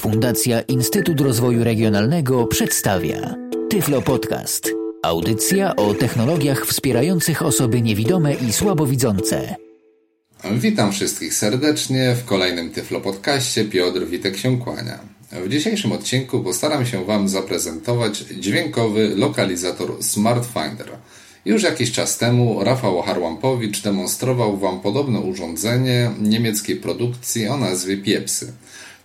Fundacja Instytut Rozwoju Regionalnego przedstawia Tyflo Podcast. Audycja o technologiach wspierających osoby niewidome i słabowidzące. Witam wszystkich serdecznie w kolejnym Tyflo Podcaście. Piotr Witek się kłania. W dzisiejszym odcinku postaram się Wam zaprezentować dźwiękowy lokalizator Smart Finder. Już jakiś czas temu Rafał Harłampowicz demonstrował Wam podobne urządzenie niemieckiej produkcji o nazwie Piepsy.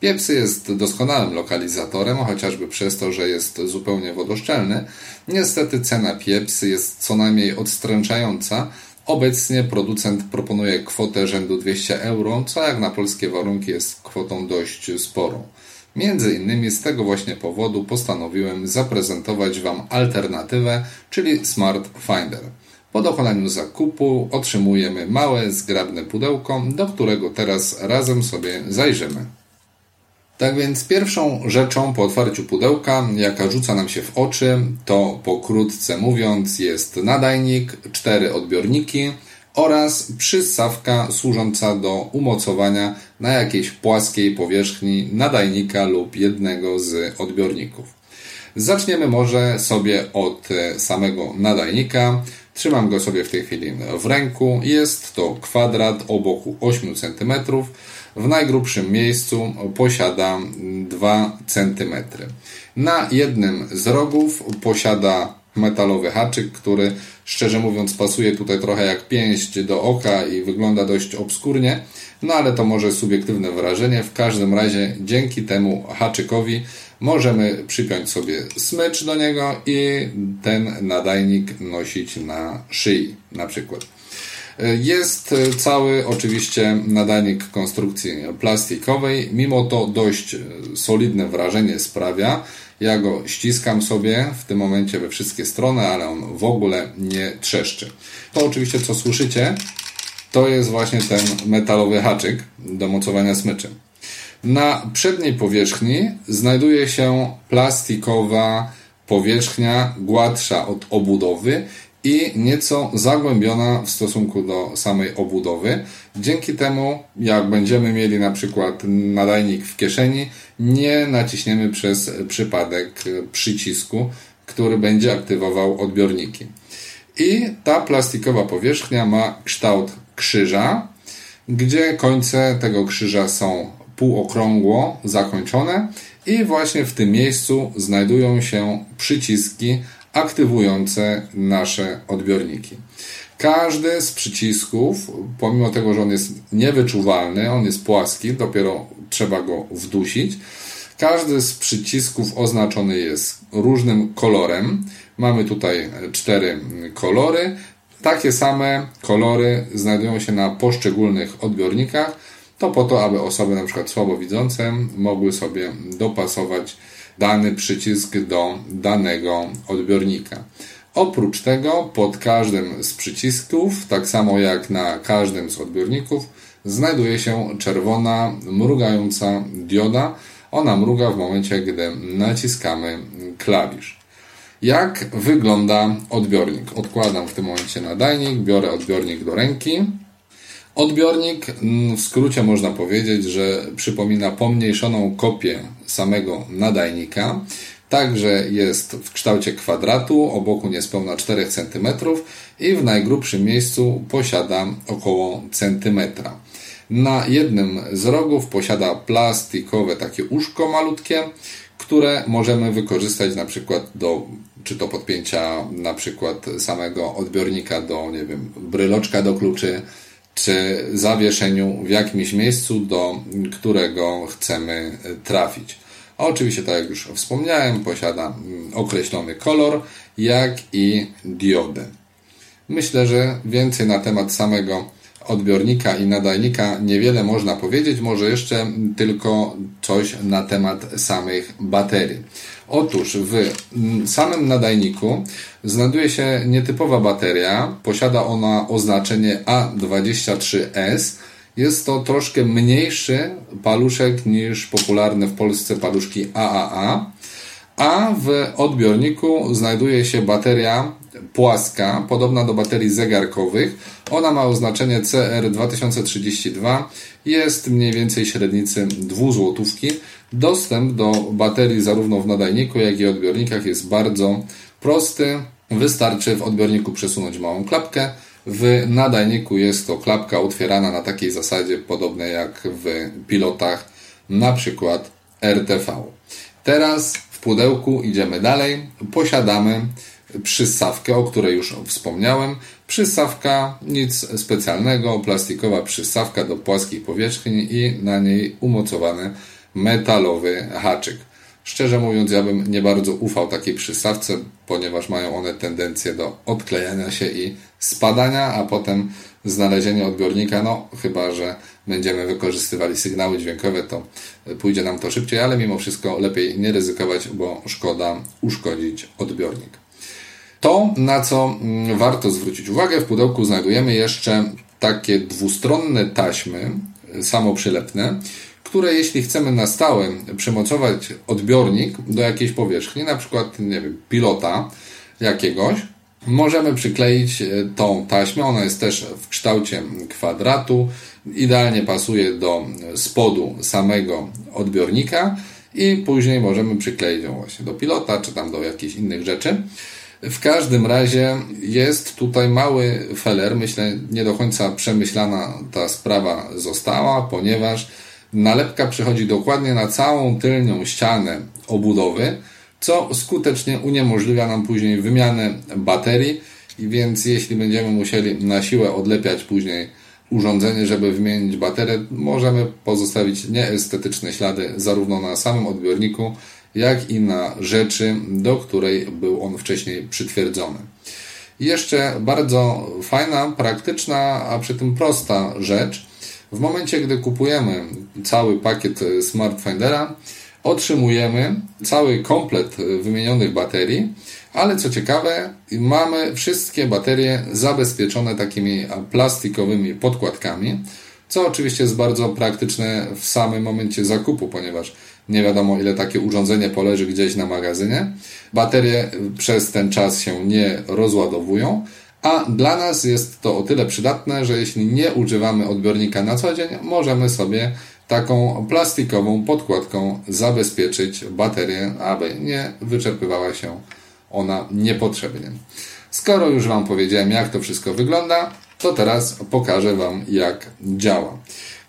Piepsy jest doskonałym lokalizatorem, chociażby przez to, że jest zupełnie wodoszczelny. Niestety cena Piepsy jest co najmniej odstręczająca. Obecnie producent proponuje kwotę rzędu 200 euro, co jak na polskie warunki jest kwotą dość sporą. Między innymi z tego właśnie powodu postanowiłem zaprezentować Wam alternatywę, czyli Smart Finder. Po dokonaniu zakupu otrzymujemy małe, zgrabne pudełko, do którego teraz razem sobie zajrzymy. Tak więc pierwszą rzeczą po otwarciu pudełka, jaka rzuca nam się w oczy, to pokrótce mówiąc jest nadajnik, cztery odbiorniki oraz przystawka służąca do umocowania na jakiejś płaskiej powierzchni nadajnika lub jednego z odbiorników. Zaczniemy może sobie od samego nadajnika. Trzymam go sobie w tej chwili w ręku. Jest to kwadrat o boku 8 cm w najgrubszym miejscu posiada 2 cm. Na jednym z rogów posiada metalowy haczyk, który szczerze mówiąc pasuje tutaj trochę jak pięść do oka i wygląda dość obskurnie, no ale to może subiektywne wrażenie. W każdym razie dzięki temu haczykowi możemy przypiąć sobie smycz do niego i ten nadajnik nosić na szyi na przykład. Jest cały oczywiście nadajnik konstrukcji plastikowej, mimo to dość solidne wrażenie sprawia. Ja go ściskam sobie w tym momencie we wszystkie strony, ale on w ogóle nie trzeszczy. To oczywiście co słyszycie, to jest właśnie ten metalowy haczyk do mocowania smyczy. Na przedniej powierzchni znajduje się plastikowa powierzchnia gładsza od obudowy i nieco zagłębiona w stosunku do samej obudowy. Dzięki temu, jak będziemy mieli na przykład nadajnik w kieszeni, nie naciśniemy przez przypadek przycisku, który będzie aktywował odbiorniki. I ta plastikowa powierzchnia ma kształt krzyża, gdzie końce tego krzyża są półokrągło zakończone i właśnie w tym miejscu znajdują się przyciski aktywujące nasze odbiorniki. Każdy z przycisków, pomimo tego, że on jest niewyczuwalny, on jest płaski, dopiero trzeba go wdusić. Każdy z przycisków oznaczony jest różnym kolorem. Mamy tutaj cztery kolory. Takie same kolory znajdują się na poszczególnych odbiornikach. To po to, aby osoby na przykład słabowidzące mogły sobie dopasować dany przycisk do danego odbiornika. Oprócz tego pod każdym z przycisków, tak samo jak na każdym z odbiorników, znajduje się czerwona mrugająca dioda. Ona mruga w momencie, gdy naciskamy klawisz. Jak wygląda odbiornik? Odkładam w tym momencie nadajnik, biorę odbiornik do ręki. Odbiornik mm, w skrócie można powiedzieć, że przypomina pomniejszoną kopię samego nadajnika. Także jest w kształcie kwadratu, o boku niespełna 4 cm i w najgrubszym miejscu posiada około centymetra. Na jednym z rogów posiada plastikowe takie uszko malutkie, które możemy wykorzystać na przykład do czy to podpięcia na przykład samego odbiornika do, nie wiem, bryloczka do kluczy, czy zawieszeniu w jakimś miejscu, do którego chcemy trafić. A oczywiście, tak jak już wspomniałem, posiada określony kolor, jak i diodę. Myślę, że więcej na temat samego odbiornika i nadajnika niewiele można powiedzieć, może jeszcze tylko coś na temat samych baterii. Otóż w samym nadajniku znajduje się nietypowa bateria. Posiada ona oznaczenie A23S. Jest to troszkę mniejszy paluszek niż popularne w Polsce paluszki AAA, a w odbiorniku znajduje się bateria płaska, podobna do baterii zegarkowych. Ona ma oznaczenie CR2032, jest mniej więcej średnicy 2 złotówki. Dostęp do baterii zarówno w nadajniku, jak i odbiornikach jest bardzo prosty. Wystarczy w odbiorniku przesunąć małą klapkę. W nadajniku jest to klapka otwierana na takiej zasadzie, podobnej jak w pilotach, na przykład RTV. Teraz w pudełku idziemy dalej. Posiadamy przystawkę, o której już wspomniałem. Przystawka, nic specjalnego, plastikowa przystawka do płaskich powierzchni i na niej umocowany metalowy haczyk. Szczerze mówiąc, ja bym nie bardzo ufał takiej przystawce, ponieważ mają one tendencję do odklejania się i spadania, a potem znalezienie odbiornika, no chyba, że będziemy wykorzystywali sygnały dźwiękowe, to pójdzie nam to szybciej, ale mimo wszystko lepiej nie ryzykować, bo szkoda uszkodzić odbiornik. To, na co mm, warto zwrócić uwagę, w pudełku znajdujemy jeszcze takie dwustronne taśmy samoprzylepne, które jeśli chcemy na stałe przymocować odbiornik do jakiejś powierzchni, na przykład nie wiem, pilota jakiegoś, możemy przykleić e, tą taśmę. Ona jest też w kształcie kwadratu, idealnie pasuje do spodu samego odbiornika i później możemy przykleić ją właśnie do pilota czy tam do jakichś innych rzeczy. W każdym razie jest tutaj mały feller. Myślę, nie do końca przemyślana ta sprawa została, ponieważ nalepka przychodzi dokładnie na całą tylnią ścianę obudowy, co skutecznie uniemożliwia nam później wymianę baterii. Więc jeśli będziemy musieli na siłę odlepiać później urządzenie, żeby wymienić baterię, możemy pozostawić nieestetyczne ślady zarówno na samym odbiorniku, jak i na rzeczy, do której był on wcześniej przytwierdzony. Jeszcze bardzo fajna, praktyczna, a przy tym prosta rzecz. W momencie, gdy kupujemy cały pakiet Smart Findera, otrzymujemy cały komplet wymienionych baterii, ale co ciekawe, mamy wszystkie baterie zabezpieczone takimi plastikowymi podkładkami, co oczywiście jest bardzo praktyczne w samym momencie zakupu, ponieważ nie wiadomo ile takie urządzenie poleży gdzieś na magazynie. Baterie przez ten czas się nie rozładowują, a dla nas jest to o tyle przydatne, że jeśli nie używamy odbiornika na co dzień, możemy sobie taką plastikową podkładką zabezpieczyć baterię, aby nie wyczerpywała się ona niepotrzebnie. Skoro już Wam powiedziałem, jak to wszystko wygląda, to teraz pokażę Wam, jak działa.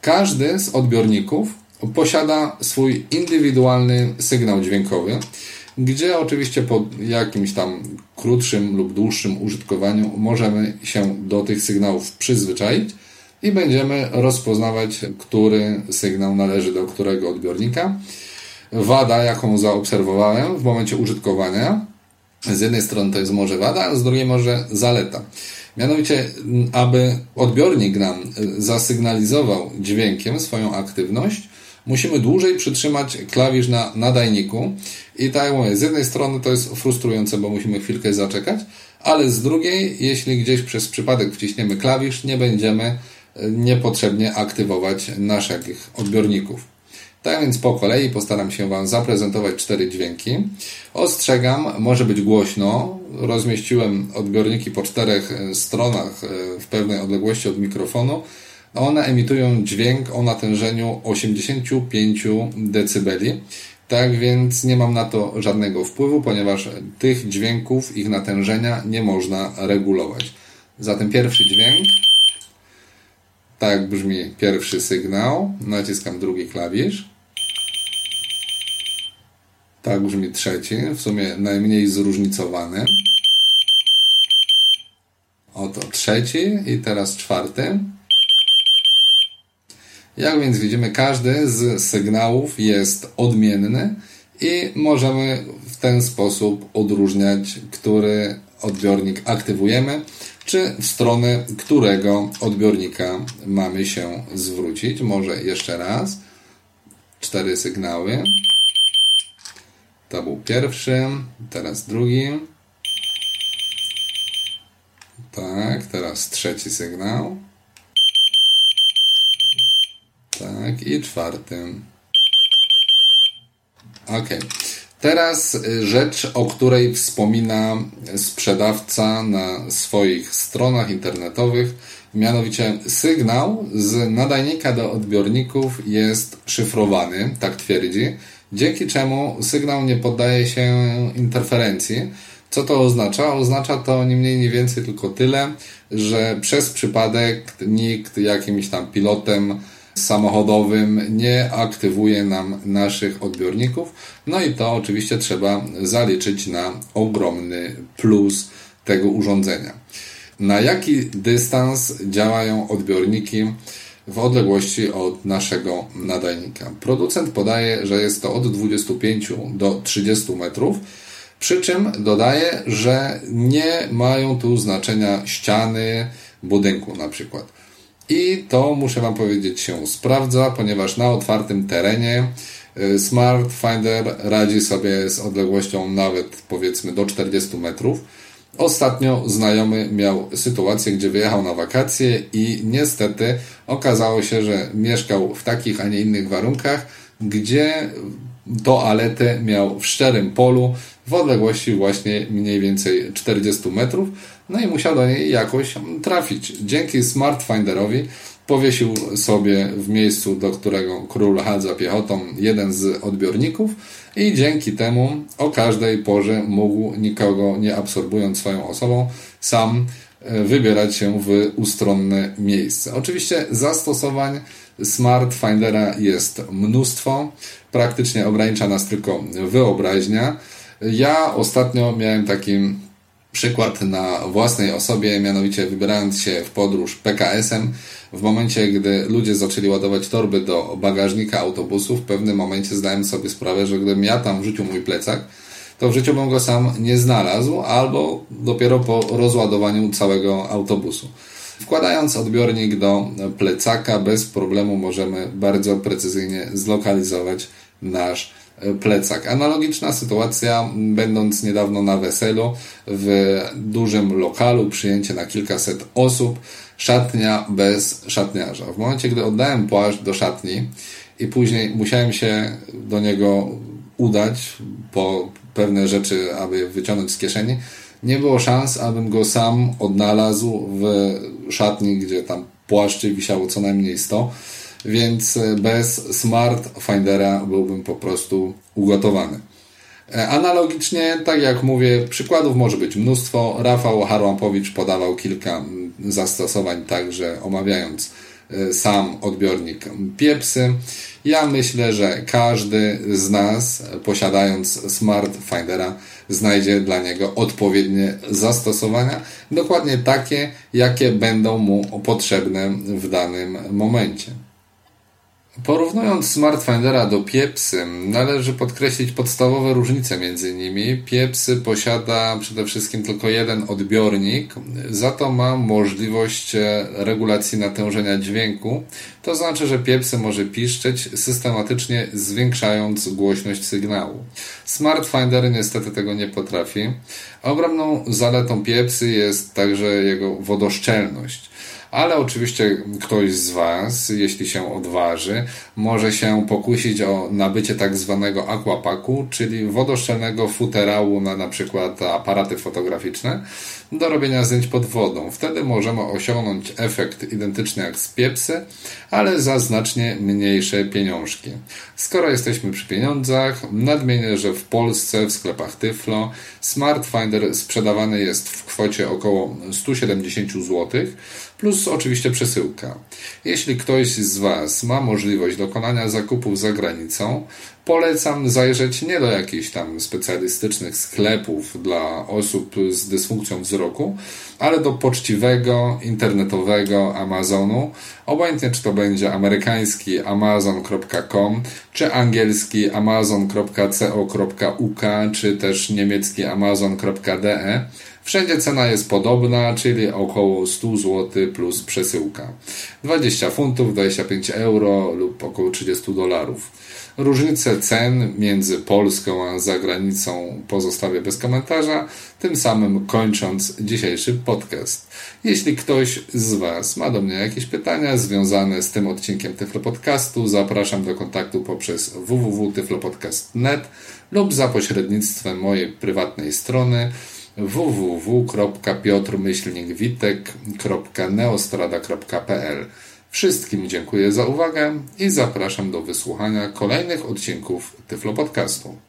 Każdy z odbiorników posiada swój indywidualny sygnał dźwiękowy, gdzie oczywiście po jakimś tam krótszym lub dłuższym użytkowaniu możemy się do tych sygnałów przyzwyczaić i będziemy rozpoznawać, który sygnał należy do którego odbiornika. Wada, jaką zaobserwowałem w momencie użytkowania, z jednej strony to jest może wada, a z drugiej może zaleta. Mianowicie, aby odbiornik nam zasygnalizował dźwiękiem swoją aktywność, musimy dłużej przytrzymać klawisz na nadajniku i tak jak mówię, z jednej strony to jest frustrujące, bo musimy chwilkę zaczekać, ale z drugiej, jeśli gdzieś przez przypadek wciśniemy klawisz, nie będziemy e, niepotrzebnie aktywować naszych odbiorników. Tak więc po kolei postaram się Wam zaprezentować cztery dźwięki. Ostrzegam, może być głośno. Rozmieściłem odbiorniki po czterech e, stronach e, w pewnej odległości od mikrofonu. One emitują dźwięk o natężeniu 85 dB. Tak więc nie mam na to żadnego wpływu, ponieważ tych dźwięków, ich natężenia nie można regulować. Zatem pierwszy dźwięk. Tak brzmi pierwszy sygnał. Naciskam drugi klawisz. Tak brzmi trzeci, w sumie najmniej zróżnicowany. Oto trzeci i teraz czwarty. Jak więc widzimy, każdy z sygnałów jest odmienny i możemy w ten sposób odróżniać, który odbiornik aktywujemy, czy w stronę którego odbiornika mamy się zwrócić. Może jeszcze raz. Cztery sygnały. To był pierwszy, teraz drugi. Tak, teraz trzeci sygnał. Tak, i czwartym. Ok. Teraz y, rzecz, o której wspomina sprzedawca na swoich stronach internetowych, mianowicie sygnał z nadajnika do odbiorników jest szyfrowany, tak twierdzi, dzięki czemu sygnał nie poddaje się interferencji. Co to oznacza? Oznacza to ni mniej, ni więcej tylko tyle, że przez przypadek nikt jakimś tam pilotem samochodowym nie aktywuje nam naszych odbiorników. No i to oczywiście trzeba zaliczyć na ogromny plus tego urządzenia. Na jaki dystans działają odbiorniki w odległości od naszego nadajnika? Producent podaje, że jest to od 25 do 30 metrów. Przy czym dodaje, że nie mają tu znaczenia ściany budynku na przykład. I to, muszę Wam powiedzieć, się sprawdza, ponieważ na otwartym terenie y, Smart Finder radzi sobie z odległością nawet powiedzmy do 40 metrów. Ostatnio znajomy miał sytuację, gdzie wyjechał na wakacje i niestety okazało się, że mieszkał w takich, a nie innych warunkach, gdzie toaletę miał w szczerym polu w odległości właśnie mniej więcej 40 metrów, no i musiał do niej jakoś trafić. Dzięki Smartfinderowi powiesił sobie w miejscu, do którego król chadza piechotą, jeden z odbiorników i dzięki temu o każdej porze mógł, nikogo nie absorbując swoją osobą, sam wybierać się w ustronne miejsce. Oczywiście zastosowań Smart Findera jest mnóstwo, praktycznie ogranicza nas tylko wyobraźnia. Ja ostatnio miałem taki przykład na własnej osobie, mianowicie wybierając się w podróż PKS-em, w momencie, gdy ludzie zaczęli ładować torby do bagażnika autobusu, w pewnym momencie zdałem sobie sprawę, że gdybym ja tam wrzucił mój plecak, to w życiu bym go sam nie znalazł, albo dopiero po rozładowaniu całego autobusu. Wkładając odbiornik do plecaka bez problemu możemy bardzo precyzyjnie zlokalizować nasz plecak. Analogiczna sytuacja, będąc niedawno na weselu w dużym lokalu, przyjęcie na kilkaset osób, szatnia bez szatniarza. W momencie, gdy oddałem płaszcz do szatni i później musiałem się do niego udać po pewne rzeczy, aby wyciągnąć z kieszeni, nie było szans, abym go sam odnalazł w szatni, gdzie tam płaszczy wisiało co najmniej 100 więc e, bez Smart Findera byłbym po prostu ugotowany. E, analogicznie, tak jak mówię, przykładów może być mnóstwo. Rafał Harłampowicz podawał kilka zastosowań, także omawiając e, sam odbiornik Piepsy. Ja myślę, że każdy z nas, posiadając Smart Findera, znajdzie dla niego odpowiednie zastosowania, dokładnie takie, jakie będą mu potrzebne w danym momencie. Porównując Smartfindera do Piepsy, należy podkreślić podstawowe różnice między nimi. Piepsy posiada przede wszystkim tylko jeden odbiornik, za to ma możliwość e, regulacji natężenia dźwięku. To znaczy, że Piepsy może piszczeć, systematycznie zwiększając głośność sygnału. Smartfinder niestety tego nie potrafi. Ogromną zaletą Piepsy jest także jego wodoszczelność ale oczywiście ktoś z Was, jeśli się odważy, może się pokusić o nabycie tak zwanego aquapaku, czyli wodoszczelnego futerału na na przykład aparaty fotograficzne do robienia zdjęć pod wodą. Wtedy możemy osiągnąć efekt identyczny jak z piepsy, ale za znacznie mniejsze pieniążki. Skoro jesteśmy przy pieniądzach, nadmienię, że w Polsce w sklepach Tyflo Smart Finder sprzedawany jest w kwocie około 170 zł, plus oczywiście przesyłka. Jeśli ktoś z Was ma możliwość dokonania zakupów za granicą, polecam zajrzeć nie do jakichś tam specjalistycznych sklepów dla osób z dysfunkcją wzroku, ale do poczciwego, internetowego Amazonu. Obojętnie czy to będzie amerykański amazon.com, czy angielski amazon.co.uk, czy też niemiecki amazon.de. Wszędzie cena jest podobna, czyli około 100 zł plus przesyłka. 20 funtów, 25 euro lub około 30 dolarów. Różnice cen między Polską a zagranicą pozostawię bez komentarza, tym samym kończąc dzisiejszy podcast. Jeśli ktoś z Was ma do mnie jakieś pytania związane z tym odcinkiem Tyflo Podcastu, zapraszam do kontaktu poprzez www.tyflopodcast.net lub za pośrednictwem mojej prywatnej strony www.piotrmyślnikwitek.neostrada.pl Wszystkim dziękuję za uwagę i zapraszam do wysłuchania kolejnych odcinków Tyflo Podcastu.